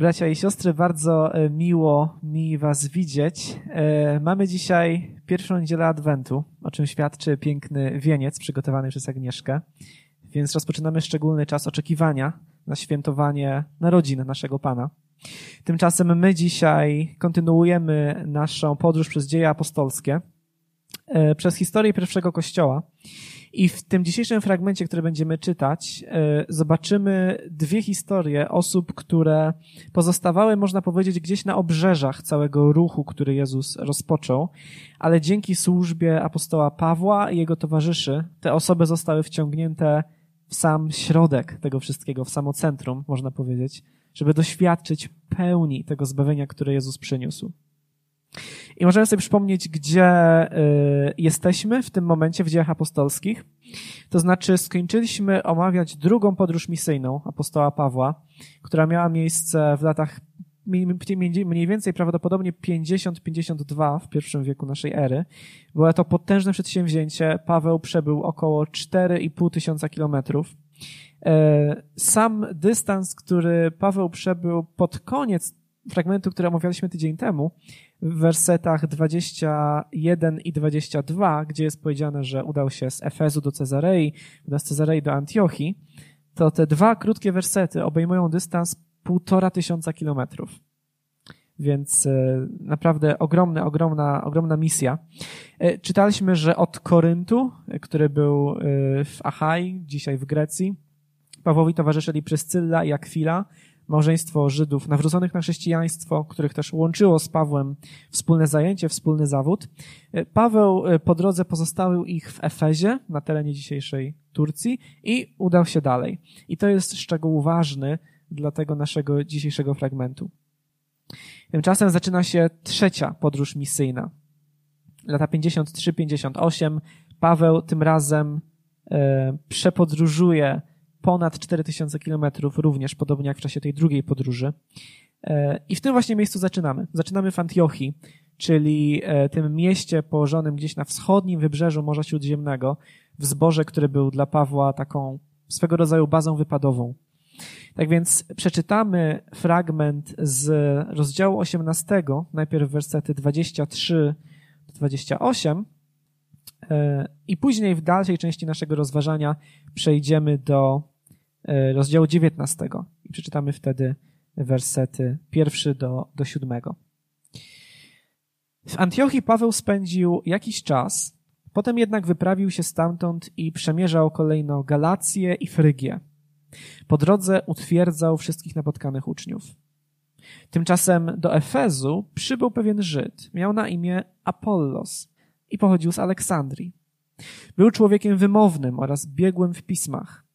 Bracia i siostry, bardzo e, miło mi Was widzieć. E, mamy dzisiaj pierwszą niedzielę Adwentu, o czym świadczy piękny wieniec przygotowany przez Agnieszkę. Więc rozpoczynamy szczególny czas oczekiwania na świętowanie narodzin naszego Pana. Tymczasem my dzisiaj kontynuujemy naszą podróż przez dzieje apostolskie, przez historię pierwszego kościoła. I w tym dzisiejszym fragmencie, który będziemy czytać, e, zobaczymy dwie historie osób, które pozostawały, można powiedzieć, gdzieś na obrzeżach całego ruchu, który Jezus rozpoczął, ale dzięki służbie apostoła Pawła i jego towarzyszy, te osoby zostały wciągnięte w sam środek tego wszystkiego, w samo centrum, można powiedzieć, żeby doświadczyć pełni tego zbawienia, które Jezus przyniósł. I możemy sobie przypomnieć, gdzie y, jesteśmy w tym momencie w dziejach apostolskich. To znaczy, skończyliśmy omawiać drugą podróż misyjną apostoła Pawła, która miała miejsce w latach mniej więcej prawdopodobnie 50-52 w pierwszym wieku naszej ery. Było to potężne przedsięwzięcie. Paweł przebył około 4,5 tysiąca kilometrów. E, sam dystans, który Paweł przebył pod koniec fragmentu, który omawialiśmy tydzień temu, w wersetach 21 i 22, gdzie jest powiedziane, że udał się z Efezu do Cezarei, z Cezarei do Antiochii, to te dwa krótkie wersety obejmują dystans półtora tysiąca kilometrów. Więc e, naprawdę ogromna, ogromna, ogromna misja. E, czytaliśmy, że od Koryntu, który był e, w Achai, dzisiaj w Grecji, Pawłowi towarzyszyli Pryscylla i Akwila, małżeństwo Żydów nawróconych na chrześcijaństwo, których też łączyło z Pawłem wspólne zajęcie, wspólny zawód. Paweł e, po drodze pozostawił ich w Efezie, na terenie dzisiejszej Turcji i udał się dalej. I to jest szczegół ważny dla tego naszego dzisiejszego fragmentu. Tymczasem zaczyna się trzecia podróż misyjna. Lata 53-58 Paweł tym razem e, przepodróżuje ponad 4000 kilometrów, również podobnie jak w czasie tej drugiej podróży. E, I w tym właśnie miejscu zaczynamy. Zaczynamy w Antiochii, czyli e, tym mieście położonym gdzieś na wschodnim wybrzeżu Morza Śródziemnego, w zborze, który był dla Pawła taką swego rodzaju bazą wypadową. Tak więc przeczytamy fragment z rozdziału 18, najpierw wersety 23 do 28, e, i później w dalszej części naszego rozważania przejdziemy do rozdziału 19 i przeczytamy wtedy wersety pierwszy do, do siódmego. W Antiochii Paweł spędził jakiś czas, potem jednak wyprawił się stamtąd i przemierzał kolejno Galację i Frygię. Po drodze utwierdzał wszystkich napotkanych uczniów. Tymczasem do Efezu przybył pewien Żyd, miał na imię Apollos i pochodził z Aleksandrii. Był człowiekiem wymownym oraz biegłym w pismach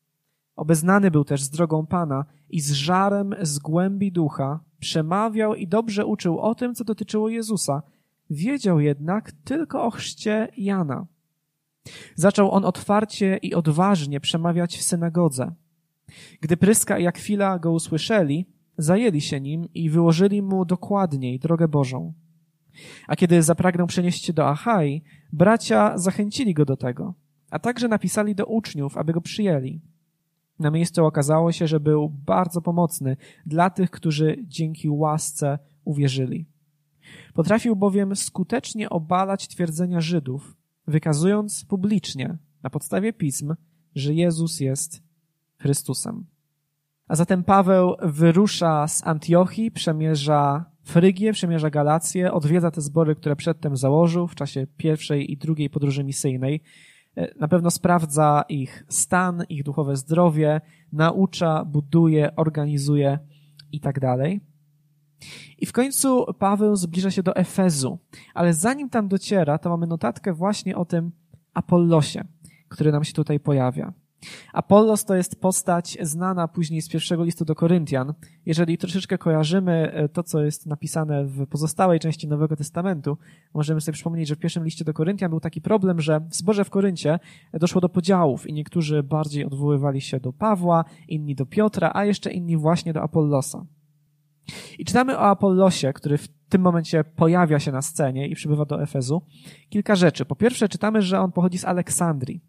Obeznany był też z drogą Pana i z żarem z głębi ducha przemawiał i dobrze uczył o tym, co dotyczyło Jezusa. Wiedział jednak tylko o chrzcie Jana. Zaczął on otwarcie i odważnie przemawiać w synagodze. Gdy Pryska i Akwila go usłyszeli, zajęli się nim i wyłożyli mu dokładniej drogę Bożą. A kiedy zapragnął przenieść się do Achai, bracia zachęcili go do tego, a także napisali do uczniów, aby go przyjęli. Na miejscu okazało się, że był bardzo pomocny dla tych, którzy dzięki łasce uwierzyli. Potrafił bowiem skutecznie obalać twierdzenia Żydów, wykazując publicznie, na podstawie pism, że Jezus jest Chrystusem. A zatem Paweł wyrusza z Antiochii, przemierza Frygię, przemierza Galację, odwiedza te zbory, które przedtem założył w czasie pierwszej i drugiej podróży misyjnej na pewno sprawdza ich stan, ich duchowe zdrowie, naucza, buduje, organizuje i tak dalej. I w końcu Paweł zbliża się do Efezu, ale zanim tam dociera, to mamy notatkę właśnie o tym Apollosie, który nam się tutaj pojawia. Apollos to jest postać znana później z pierwszego listu do Koryntian. Jeżeli troszeczkę kojarzymy e, to, co jest napisane w pozostałej części Nowego Testamentu, możemy sobie przypomnieć, że w pierwszym liście do Koryntian był taki problem, że w zborze w Koryncie doszło do podziałów i niektórzy bardziej odwoływali się do Pawła, inni do Piotra, a jeszcze inni właśnie do Apollosa. I czytamy o Apollosie, który w tym momencie pojawia się na scenie i przybywa do Efezu. Kilka rzeczy. Po pierwsze, czytamy, że on pochodzi z Aleksandrii.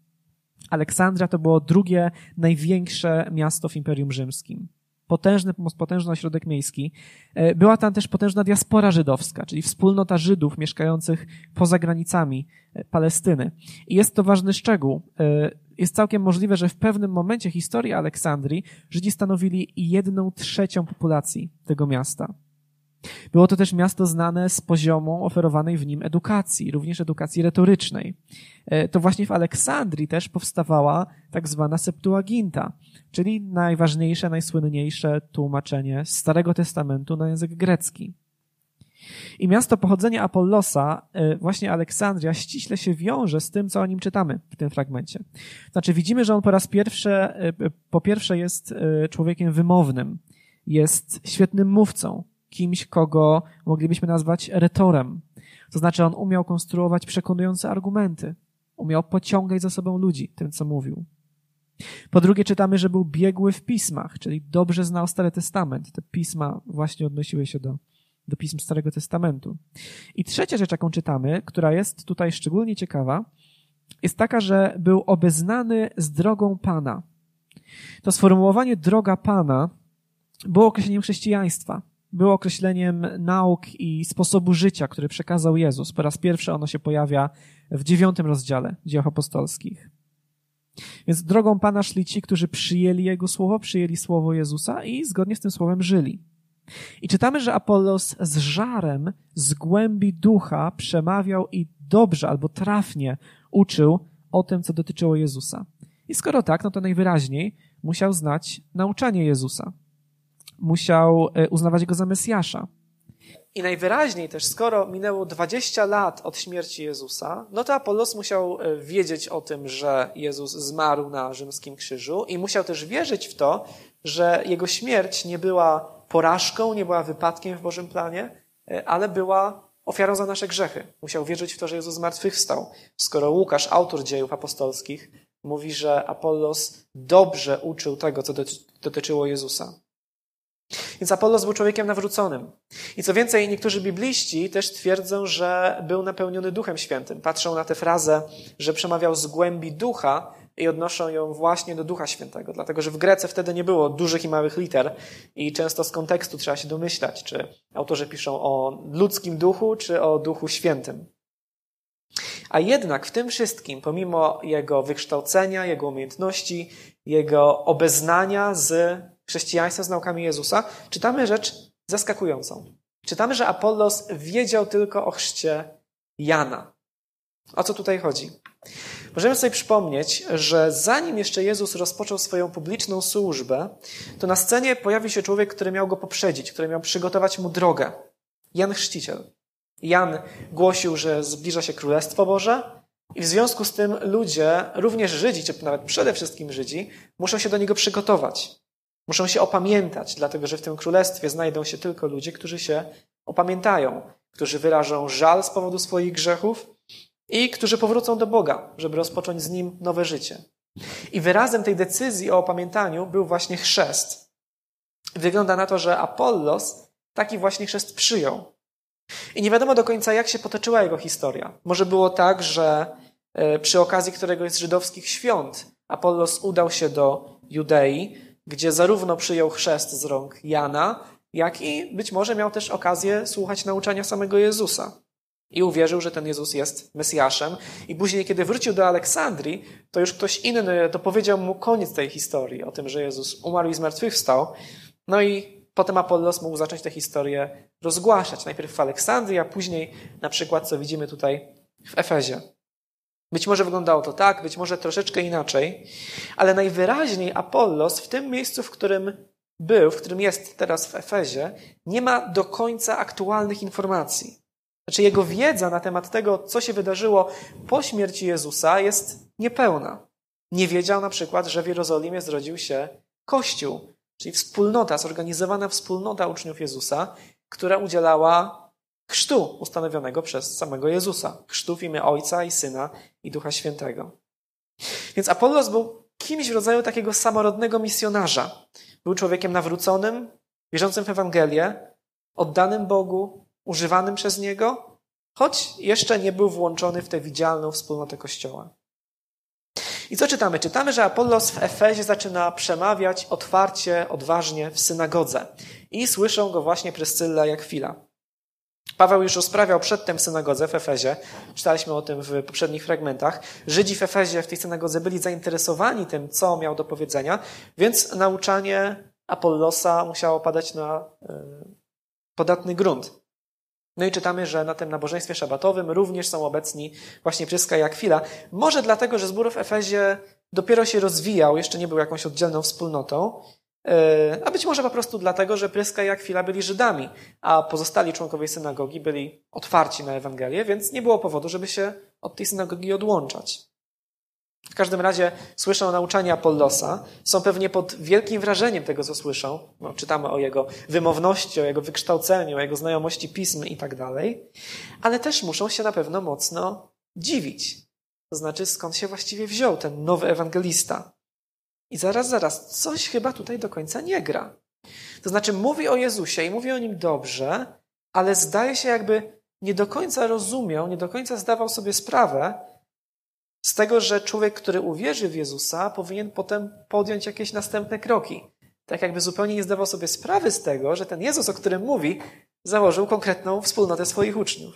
Aleksandria to było drugie największe miasto w Imperium Rzymskim. potężny, potężny ośrodek miejski. E, była tam też potężna diaspora żydowska, czyli wspólnota Żydów mieszkających poza granicami e, Palestyny. I jest to ważny szczegół. E, jest całkiem możliwe, że w pewnym momencie historii Aleksandrii Żydzi stanowili jedną trzecią populacji tego miasta. Było to też miasto znane z poziomu oferowanej w nim edukacji, również edukacji retorycznej. E, to właśnie w Aleksandrii też powstawała tak zwana Septuaginta, czyli najważniejsze, najsłynniejsze tłumaczenie Starego Testamentu na język grecki. I miasto pochodzenia Apollosa, e, właśnie Aleksandria, ściśle się wiąże z tym, co o nim czytamy w tym fragmencie. Znaczy, widzimy, że on po raz pierwszy, e, po pierwsze jest człowiekiem wymownym, jest świetnym mówcą, kimś, kogo moglibyśmy nazwać retorem. To znaczy, on umiał konstruować przekonujące argumenty, umiał pociągać za sobą ludzi tym, co mówił. Po drugie, czytamy, że był biegły w pismach, czyli dobrze znał Stary Testament. Te pisma właśnie odnosiły się do, do pism Starego Testamentu. I trzecia rzecz, jaką czytamy, która jest tutaj szczególnie ciekawa, jest taka, że był obeznany z drogą Pana. To sformułowanie droga Pana było określeniem chrześcijaństwa było określeniem nauk i sposobu życia, który przekazał Jezus. Po raz pierwszy ono się pojawia w dziewiątym rozdziale dzieł apostolskich. Więc drogą Pana szli ci, którzy przyjęli Jego słowo, przyjęli słowo Jezusa i zgodnie z tym słowem żyli. I czytamy, że Apollos z żarem, z głębi ducha przemawiał i dobrze albo trafnie uczył o tym, co dotyczyło Jezusa. I skoro tak, no to najwyraźniej musiał znać nauczanie Jezusa musiał e, uznawać go za Mesjasza. I najwyraźniej też, skoro minęło 20 lat od śmierci Jezusa, no to Apollos musiał e, wiedzieć o tym, że Jezus zmarł na rzymskim krzyżu i musiał też wierzyć w to, że jego śmierć nie była porażką, nie była wypadkiem w Bożym planie, e, ale była ofiarą za nasze grzechy. Musiał wierzyć w to, że Jezus zmartwychwstał. Skoro Łukasz, autor dziejów apostolskich, mówi, że Apollos dobrze uczył tego, co dotyczyło Jezusa. Więc Apollos był człowiekiem nawróconym. I co więcej, niektórzy bibliści też twierdzą, że był napełniony Duchem Świętym. Patrzą na tę frazę, że przemawiał z głębi ducha i odnoszą ją właśnie do Ducha Świętego. Dlatego, że w Grece wtedy nie było dużych i małych liter i często z kontekstu trzeba się domyślać, czy autorzy piszą o ludzkim duchu, czy o Duchu Świętym. A jednak w tym wszystkim, pomimo jego wykształcenia, jego umiejętności, jego obeznania z chrześcijaństwa z naukami Jezusa, czytamy rzecz zaskakującą. Czytamy, że Apollos wiedział tylko o chrzcie Jana. O co tutaj chodzi? Możemy sobie przypomnieć, że zanim jeszcze Jezus rozpoczął swoją publiczną służbę, to na scenie pojawił się człowiek, który miał go poprzedzić, który miał przygotować mu drogę. Jan Chrzciciel. Jan głosił, że zbliża się Królestwo Boże i w związku z tym ludzie, również Żydzi, czy nawet przede wszystkim Żydzi, muszą się do niego przygotować. Muszą się opamiętać, dlatego że w tym królestwie znajdą się tylko ludzie, którzy się opamiętają, którzy wyrażą żal z powodu swoich grzechów i którzy powrócą do Boga, żeby rozpocząć z nim nowe życie. I wyrazem tej decyzji o opamiętaniu był właśnie chrzest. Wygląda na to, że Apollos taki właśnie chrzest przyjął. I nie wiadomo do końca, jak się potoczyła jego historia. Może było tak, że e, przy okazji któregoś z żydowskich świąt Apollos udał się do Judei, gdzie zarówno przyjął chrzest z rąk Jana, jak i być może miał też okazję słuchać nauczania samego Jezusa. I uwierzył, że ten Jezus jest Mesjaszem. I później, kiedy wrócił do Aleksandrii, to już ktoś inny dopowiedział mu koniec tej historii o tym, że Jezus umarł i zmartwychwstał. No i potem Apollos mógł zacząć tę historię rozgłaszać. Najpierw w Aleksandrii, a później na przykład, co widzimy tutaj w Efezie. Być może wyglądało to tak, być może troszeczkę inaczej, ale najwyraźniej Apollos w tym miejscu, w którym był, w którym jest teraz w Efezie, nie ma do końca aktualnych informacji. Znaczy, jego wiedza na temat tego, co się wydarzyło po śmierci Jezusa, jest niepełna. Nie wiedział na przykład, że w Jerozolimie zrodził się Kościół, czyli wspólnota, zorganizowana wspólnota uczniów Jezusa, która udzielała chrztu ustanowionego przez samego Jezusa. Chrztu w imię Ojca i Syna i Ducha Świętego. Więc Apollos był kimś w rodzaju takiego samorodnego misjonarza. Był człowiekiem nawróconym, wierzącym w Ewangelię, oddanym Bogu, używanym przez Niego, choć jeszcze nie był włączony w tę widzialną wspólnotę Kościoła. I co czytamy? Czytamy, że Apollos w Efezie zaczyna przemawiać otwarcie, odważnie w synagodze. I słyszą go właśnie Pryscylla jak chwila. Paweł już rozprawiał przedtem w synagodze w Efezie. Czytaliśmy o tym w poprzednich fragmentach. Żydzi w Efezie, w tej synagodze byli zainteresowani tym, co miał do powiedzenia, więc nauczanie Apollosa musiało padać na e, podatny grunt. No i czytamy, że na tym nabożeństwie szabatowym również są obecni właśnie Pryska i Akwila. Może dlatego, że zbór w Efezie dopiero się rozwijał, jeszcze nie był jakąś oddzielną wspólnotą, a być może po prostu dlatego, że Pryska i Akwila byli Żydami, a pozostali członkowie synagogi byli otwarci na Ewangelię, więc nie było powodu, żeby się od tej synagogi odłączać. W każdym razie słyszą nauczania Apollosa, są pewnie pod wielkim wrażeniem tego, co słyszą. No, czytamy o jego wymowności, o jego wykształceniu, o jego znajomości pism i tak dalej, ale też muszą się na pewno mocno dziwić. To znaczy, skąd się właściwie wziął ten nowy ewangelista. I zaraz, zaraz, coś chyba tutaj do końca nie gra. To znaczy, mówi o Jezusie i mówi o nim dobrze, ale zdaje się, jakby nie do końca rozumiał, nie do końca zdawał sobie sprawę, z tego, że człowiek, który uwierzy w Jezusa, powinien potem podjąć jakieś następne kroki. Tak jakby zupełnie nie zdawał sobie sprawy z tego, że ten Jezus, o którym mówi, założył konkretną wspólnotę swoich uczniów.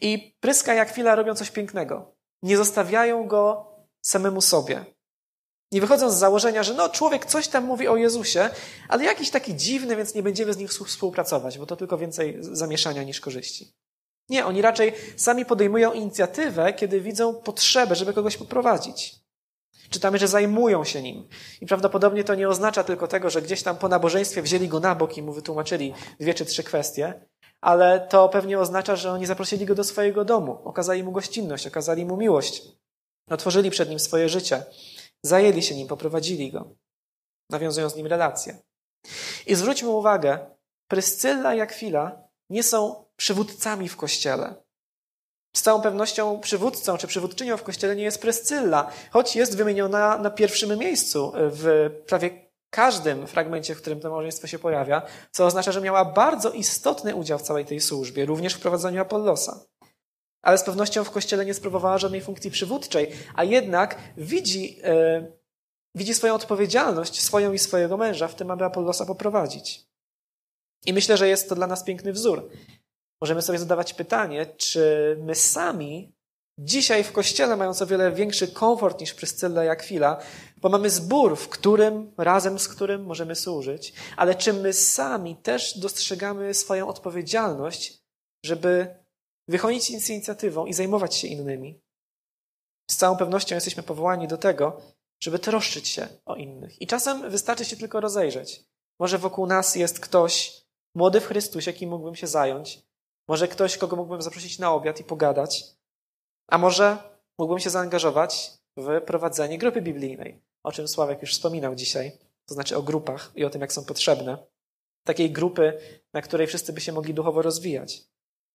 I Pryska i Akwila robią coś pięknego. Nie zostawiają go samemu sobie. Nie wychodzą z założenia, że no, człowiek coś tam mówi o Jezusie, ale jakiś taki dziwny, więc nie będziemy z nim współpracować, bo to tylko więcej zamieszania niż korzyści. Nie, oni raczej sami podejmują inicjatywę, kiedy widzą potrzebę, żeby kogoś poprowadzić. Czytamy, że zajmują się nim. I prawdopodobnie to nie oznacza tylko tego, że gdzieś tam po nabożeństwie wzięli go na bok i mu wytłumaczyli dwie czy trzy kwestie, ale to pewnie oznacza, że oni zaprosili go do swojego domu, okazali mu gościnność, okazali mu miłość, otworzyli przed nim swoje życie, zajęli się nim, poprowadzili go, nawiązują z nim relacje. I zwróćmy uwagę, Pryscylla i Akwila nie są przywódcami w kościele. Z całą pewnością przywódcą czy przywódczynią w kościele nie jest Prescylla, choć jest wymieniona na pierwszym miejscu w prawie każdym fragmencie, w którym to małżeństwo się pojawia, co oznacza, że miała bardzo istotny udział w całej tej służbie, również w prowadzeniu Apollosa. Ale z pewnością w kościele nie sprawowała żadnej funkcji przywódczej, a jednak widzi, yy, widzi swoją odpowiedzialność, swoją i swojego męża w tym, aby Apollosa poprowadzić. I myślę, że jest to dla nas piękny wzór. Możemy sobie zadawać pytanie, czy my sami dzisiaj w kościele, mając o wiele większy komfort niż Pryscylla i Akwila, bo mamy zbór, w którym, razem z którym możemy służyć, ale czy my sami też dostrzegamy swoją odpowiedzialność, żeby wychodzić z inicjatywą i zajmować się innymi? Z całą pewnością jesteśmy powołani do tego, żeby troszczyć się o innych. I czasem wystarczy się tylko rozejrzeć. Może wokół nas jest ktoś młody w Chrystusie, kim mógłbym się zająć, może ktoś, kogo mógłbym zaprosić na obiad i pogadać. A może mógłbym się zaangażować w prowadzenie grupy biblijnej, o czym Sławek już wspominał dzisiaj, to znaczy o grupach i o tym, jak są potrzebne. Takiej grupy, na której wszyscy by się mogli duchowo rozwijać.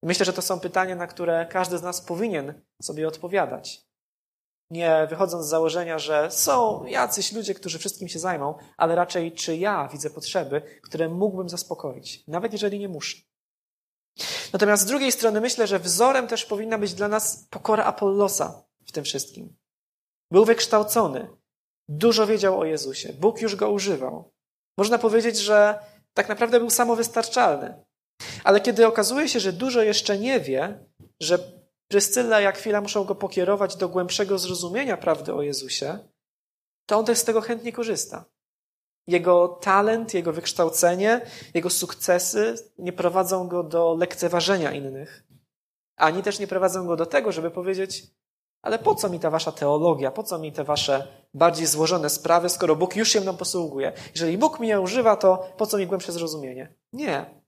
Myślę, że to są pytania, na które każdy z nas powinien sobie odpowiadać. Nie wychodząc z założenia, że są jacyś ludzie, którzy wszystkim się zajmą, ale raczej czy ja widzę potrzeby, które mógłbym zaspokoić, nawet jeżeli nie muszę. Natomiast z drugiej strony myślę, że wzorem też powinna być dla nas pokora Apollosa w tym wszystkim. Był wykształcony, dużo wiedział o Jezusie, Bóg już go używał. Można powiedzieć, że tak naprawdę był samowystarczalny. Ale kiedy okazuje się, że dużo jeszcze nie wie, że Pryscylla i Akwila muszą go pokierować do głębszego zrozumienia prawdy o Jezusie, to on też z tego chętnie korzysta. Jego talent, jego wykształcenie, jego sukcesy nie prowadzą go do lekceważenia innych, ani też nie prowadzą go do tego, żeby powiedzieć: Ale po co mi ta wasza teologia, po co mi te wasze bardziej złożone sprawy, skoro Bóg już się mną posługuje? Jeżeli Bóg mnie używa, to po co mi głębsze zrozumienie? Nie.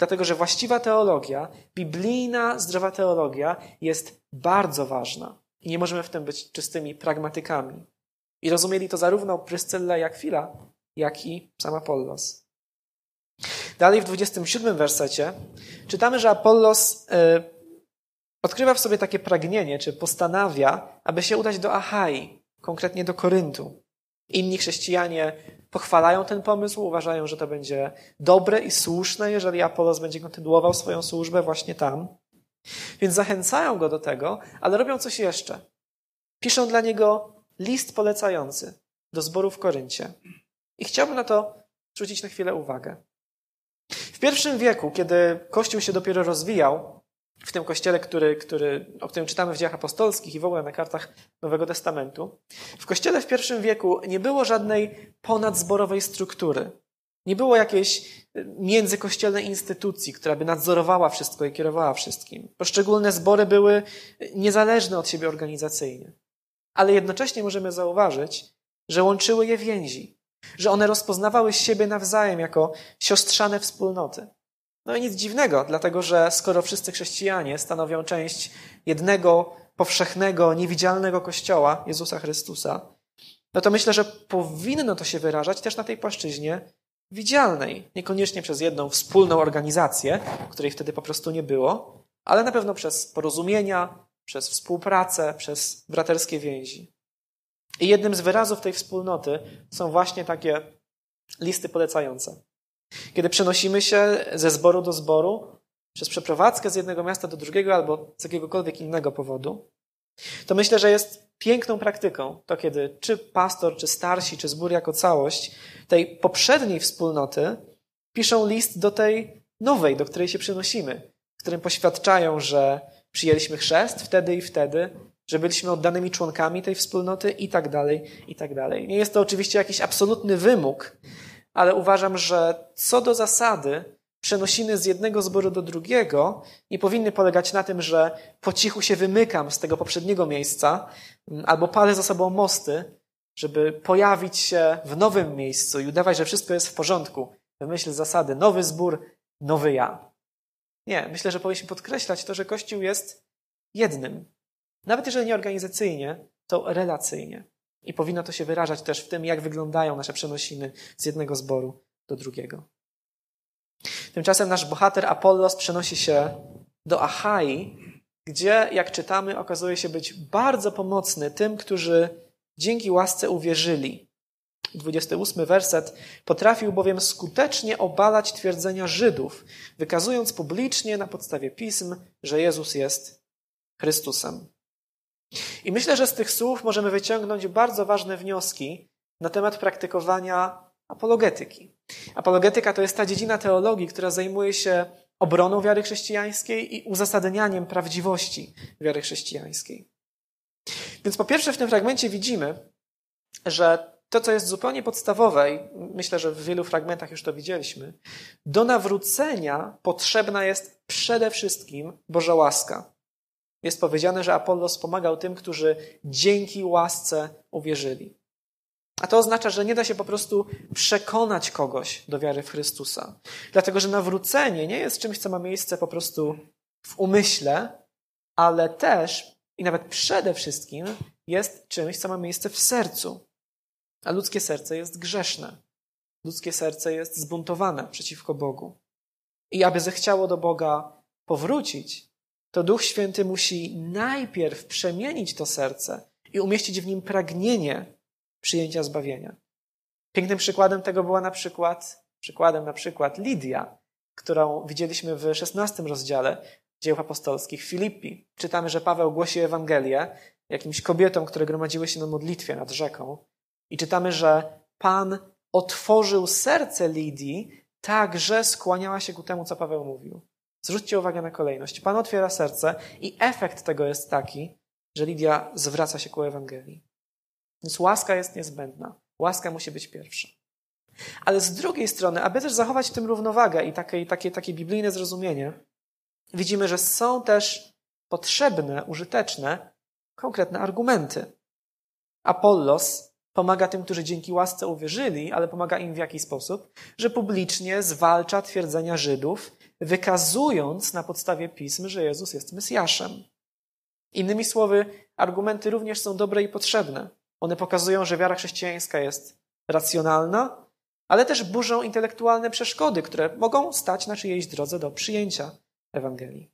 Dlatego, że właściwa teologia, biblijna, zdrowa teologia jest bardzo ważna. I nie możemy w tym być czystymi pragmatykami. I rozumieli to zarówno Pryscylla jak Chwila, jak i sam Apollos. Dalej w 27 wersecie czytamy, że Apollos y, odkrywa w sobie takie pragnienie, czy postanawia, aby się udać do Achai, konkretnie do Koryntu. Inni chrześcijanie pochwalają ten pomysł, uważają, że to będzie dobre i słuszne, jeżeli Apollos będzie kontynuował swoją służbę właśnie tam. Więc zachęcają go do tego, ale robią coś jeszcze. piszą dla niego list polecający do zboru w Koryncie. I chciałbym na to zwrócić na chwilę uwagę. W pierwszym wieku, kiedy Kościół się dopiero rozwijał, w tym kościele, który, który, o którym czytamy w dziejach apostolskich i w ogóle na kartach Nowego Testamentu, w kościele w pierwszym wieku nie było żadnej ponadzborowej struktury. Nie było jakiejś międzykościelnej instytucji, która by nadzorowała wszystko i kierowała wszystkim. Poszczególne zbory były niezależne od siebie organizacyjnie. Ale jednocześnie możemy zauważyć, że łączyły je więzi, że one rozpoznawały siebie nawzajem jako siostrzane wspólnoty. No i nic dziwnego, dlatego że skoro wszyscy chrześcijanie stanowią część jednego powszechnego, niewidzialnego Kościoła Jezusa Chrystusa, no to myślę, że powinno to się wyrażać też na tej płaszczyźnie widzialnej. Niekoniecznie przez jedną wspólną organizację, której wtedy po prostu nie było, ale na pewno przez porozumienia, przez współpracę, przez braterskie więzi. I jednym z wyrazów tej wspólnoty są właśnie takie listy polecające. Kiedy przenosimy się ze zboru do zboru, przez przeprowadzkę z jednego miasta do drugiego albo z jakiegokolwiek innego powodu, to myślę, że jest piękną praktyką to, kiedy czy pastor, czy starsi, czy zbór jako całość tej poprzedniej wspólnoty piszą list do tej nowej, do której się przenosimy, w którym poświadczają, że przyjęliśmy chrzest wtedy i wtedy, że byliśmy oddanymi członkami tej wspólnoty i tak dalej, i tak dalej. Nie jest to oczywiście jakiś absolutny wymóg, ale uważam, że co do zasady przenosiny z jednego zboru do drugiego nie powinny polegać na tym, że po cichu się wymykam z tego poprzedniego miejsca mm, albo palę za sobą mosty, żeby pojawić się w nowym miejscu i udawać, że wszystko jest w porządku. W myśl zasady nowy zbór, nowy ja. Nie, myślę, że powinniśmy podkreślać to, że Kościół jest jednym. Nawet jeżeli nie organizacyjnie, to relacyjnie. I powinno to się wyrażać też w tym, jak wyglądają nasze przenosiny z jednego zboru do drugiego. Tymczasem nasz bohater Apollos przenosi się do Achai, gdzie, jak czytamy, okazuje się być bardzo pomocny tym, którzy dzięki łasce uwierzyli. 28 werset. Potrafił bowiem skutecznie obalać twierdzenia Żydów, wykazując publicznie na podstawie pism, że Jezus jest Chrystusem. I myślę, że z tych słów możemy wyciągnąć bardzo ważne wnioski na temat praktykowania apologetyki. Apologetyka to jest ta dziedzina teologii, która zajmuje się obroną wiary chrześcijańskiej i uzasadnianiem prawdziwości wiary chrześcijańskiej. Więc po pierwsze w tym fragmencie widzimy, że to, co jest zupełnie podstawowe, i myślę, że w wielu fragmentach już to widzieliśmy, do nawrócenia potrzebna jest przede wszystkim Boża łaska. Jest powiedziane, że Apollos pomagał tym, którzy dzięki łasce uwierzyli. A to oznacza, że nie da się po prostu przekonać kogoś do wiary w Chrystusa. Dlatego, że nawrócenie nie jest czymś, co ma miejsce po prostu w umyśle, ale też i nawet przede wszystkim jest czymś, co ma miejsce w sercu. A ludzkie serce jest grzeszne. Ludzkie serce jest zbuntowane przeciwko Bogu. I aby zechciało do Boga powrócić, to Duch Święty musi najpierw przemienić to serce i umieścić w nim pragnienie przyjęcia zbawienia. Pięknym przykładem tego była na przykład, przykładem na przykład Lidia, którą widzieliśmy w szesnastym rozdziale dzieł apostolskich w Filippi. Czytamy, że Paweł głosi Ewangelię jakimś kobietom, które gromadziły się na modlitwie nad rzeką. I czytamy, że Pan otworzył serce Lidii tak, że skłaniała się ku temu, co Paweł mówił. Zwróćcie uwagę na kolejność. Pan otwiera serce i efekt tego jest taki, że Lidia zwraca się ku Ewangelii. Więc łaska jest niezbędna. Łaska musi być pierwsza. Ale z drugiej strony, aby też zachować w tym równowagę i takie, takie, takie biblijne zrozumienie, widzimy, że są też potrzebne, użyteczne, konkretne argumenty. Apollos pomaga tym, którzy dzięki łasce uwierzyli, ale pomaga im w jaki sposób? Że publicznie zwalcza twierdzenia Żydów, wykazując na podstawie pism, że Jezus jest Mesjaszem. Innymi słowy, argumenty również są dobre i potrzebne. One pokazują, że wiara chrześcijańska jest racjonalna, ale też burzą intelektualne przeszkody, które mogą stać na czyjejś drodze do przyjęcia Ewangelii.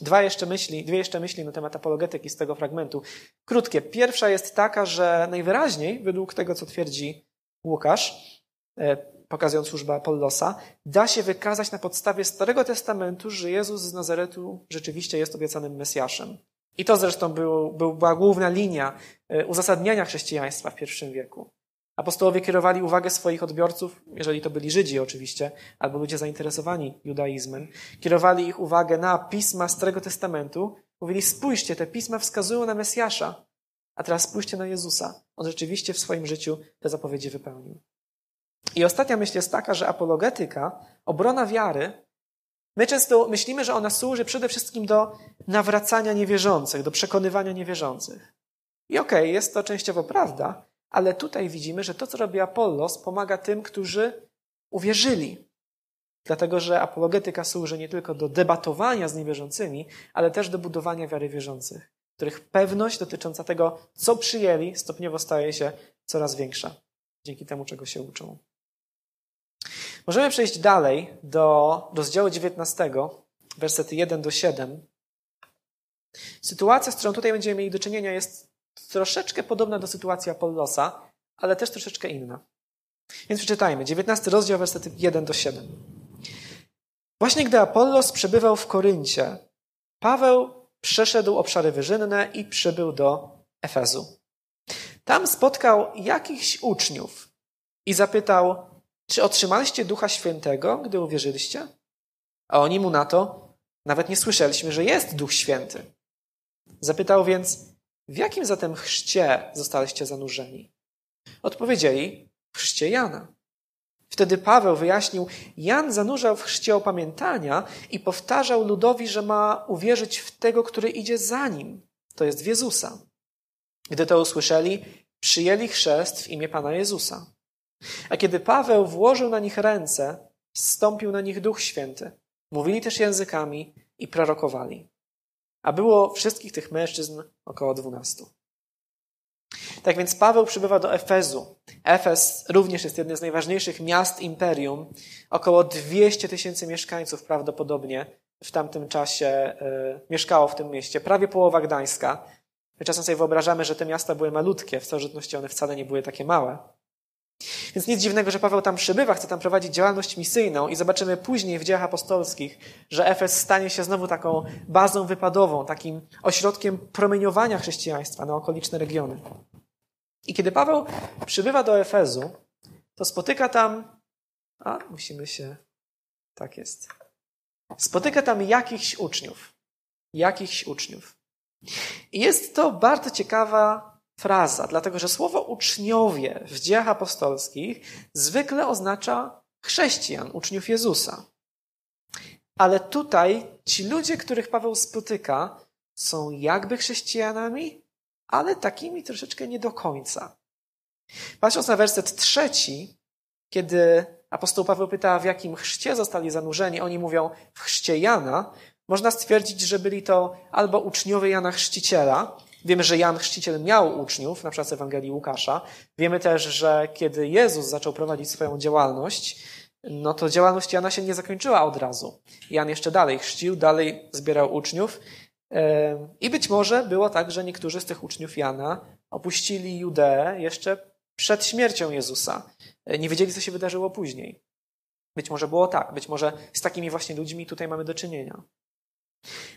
Dwa jeszcze myśli, dwie jeszcze myśli na temat apologetyki z tego fragmentu. Krótkie. Pierwsza jest taka, że najwyraźniej, według tego, co twierdzi Łukasz, e, pokazując służbę Apollosa, da się wykazać na podstawie Starego Testamentu, że Jezus z Nazaretu rzeczywiście jest obiecanym Mesjaszem. I to zresztą był, był, była główna linia e, uzasadniania chrześcijaństwa w I wieku. Apostołowie kierowali uwagę swoich odbiorców, jeżeli to byli Żydzi oczywiście, albo ludzie zainteresowani judaizmem, kierowali ich uwagę na pisma Starego Testamentu. Mówili, spójrzcie, te pisma wskazują na Mesjasza, a teraz spójrzcie na Jezusa. On rzeczywiście w swoim życiu te zapowiedzi wypełnił. I ostatnia myśl jest taka, że apologetyka, obrona wiary, my często myślimy, że ona służy przede wszystkim do nawracania niewierzących, do przekonywania niewierzących. I okej, okay, jest to częściowo prawda, ale tutaj widzimy, że to, co robi Apollos, pomaga tym, którzy uwierzyli. Dlatego, że apologetyka służy nie tylko do debatowania z niewierzącymi, ale też do budowania wiary wierzących, których pewność dotycząca tego, co przyjęli, stopniowo staje się coraz większa dzięki temu, czego się uczą. Możemy przejść dalej do rozdziału 19, wersety 1 do 7. Sytuacja, z którą tutaj będziemy mieli do czynienia, jest troszeczkę podobna do sytuacji Apollosa, ale też troszeczkę inna. Więc przeczytajmy. 19 rozdział, wersety 1 do 7. Właśnie gdy Apollos przebywał w Koryncie, Paweł przeszedł obszary wyżynne i przybył do Efezu. Tam spotkał jakichś uczniów i zapytał, czy otrzymaliście Ducha Świętego, gdy uwierzyliście? A oni mu na to, nawet nie słyszeliśmy, że jest Duch Święty. Zapytał więc, w jakim zatem chrzcie zostaliście zanurzeni? Odpowiedzieli, w chrzcie Jana. Wtedy Paweł wyjaśnił, Jan zanurzał w chrzcie opamiętania i powtarzał ludowi, że ma uwierzyć w tego, który idzie za nim, to jest w Jezusa. Gdy to usłyszeli, przyjęli chrzest w imię Pana Jezusa. A kiedy Paweł włożył na nich ręce, zstąpił na nich Duch Święty. Mówili też językami i prorokowali. A było wszystkich tych mężczyzn około dwunastu. Tak więc Paweł przybywa do Efezu. Efes również jest jednym z najważniejszych miast imperium. Około 200 tysięcy mieszkańców prawdopodobnie w tamtym czasie y, mieszkało w tym mieście. Prawie połowa Gdańska. My czasem sobie wyobrażamy, że te miasta były malutkie. W starożytności one wcale nie były takie małe. Więc nic dziwnego, że Paweł tam przybywa, chce tam prowadzić działalność misyjną i zobaczymy później w dziejach apostolskich, że Efes stanie się znowu taką bazą wypadową, takim ośrodkiem promieniowania chrześcijaństwa na okoliczne regiony. I kiedy Paweł przybywa do Efezu, to spotyka tam, a musimy się, tak jest, spotyka tam jakichś uczniów. Jakichś uczniów. I jest to bardzo ciekawa fraza, dlatego że słowo uczniowie w dziejach apostolskich zwykle oznacza chrześcijan, uczniów Jezusa. Ale tutaj ci ludzie, których Paweł spotyka, są jakby chrześcijanami, ale takimi troszeczkę nie do końca. Patrząc na werset trzeci, kiedy apostoł Paweł pyta, w jakim chrzcie zostali zanurzeni, oni mówią w chrzcie Jana, można stwierdzić, że byli to albo uczniowie Jana Chrzciciela, Wiemy, że Jan Chrzciciel miał uczniów, na przykład z Ewangelii Łukasza. Wiemy też, że kiedy Jezus zaczął prowadzić swoją działalność, no to działalność Jana się nie zakończyła od razu. Jan jeszcze dalej chrzcił, dalej zbierał uczniów. I być może było tak, że niektórzy z tych uczniów Jana opuścili Judeę jeszcze przed śmiercią Jezusa. Nie wiedzieli, co się wydarzyło później. Być może było tak, być może z takimi właśnie ludźmi tutaj mamy do czynienia.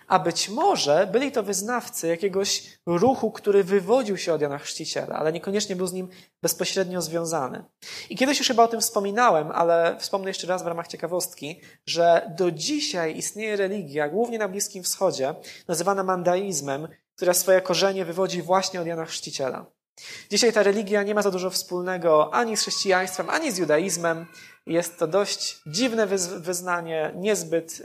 A być może byli to wyznawcy jakiegoś ruchu, który wywodził się od Jana Chrzciciela, ale niekoniecznie był z nim bezpośrednio związany. I kiedyś już chyba o tym wspominałem, ale wspomnę jeszcze raz w ramach ciekawostki, że do dzisiaj istnieje religia, głównie na Bliskim Wschodzie, nazywana mandaizmem, która swoje korzenie wywodzi właśnie od Jana Chrzciciela. Dzisiaj ta religia nie ma za dużo wspólnego ani z chrześcijaństwem, ani z judaizmem. Jest to dość dziwne wyznanie, niezbyt y,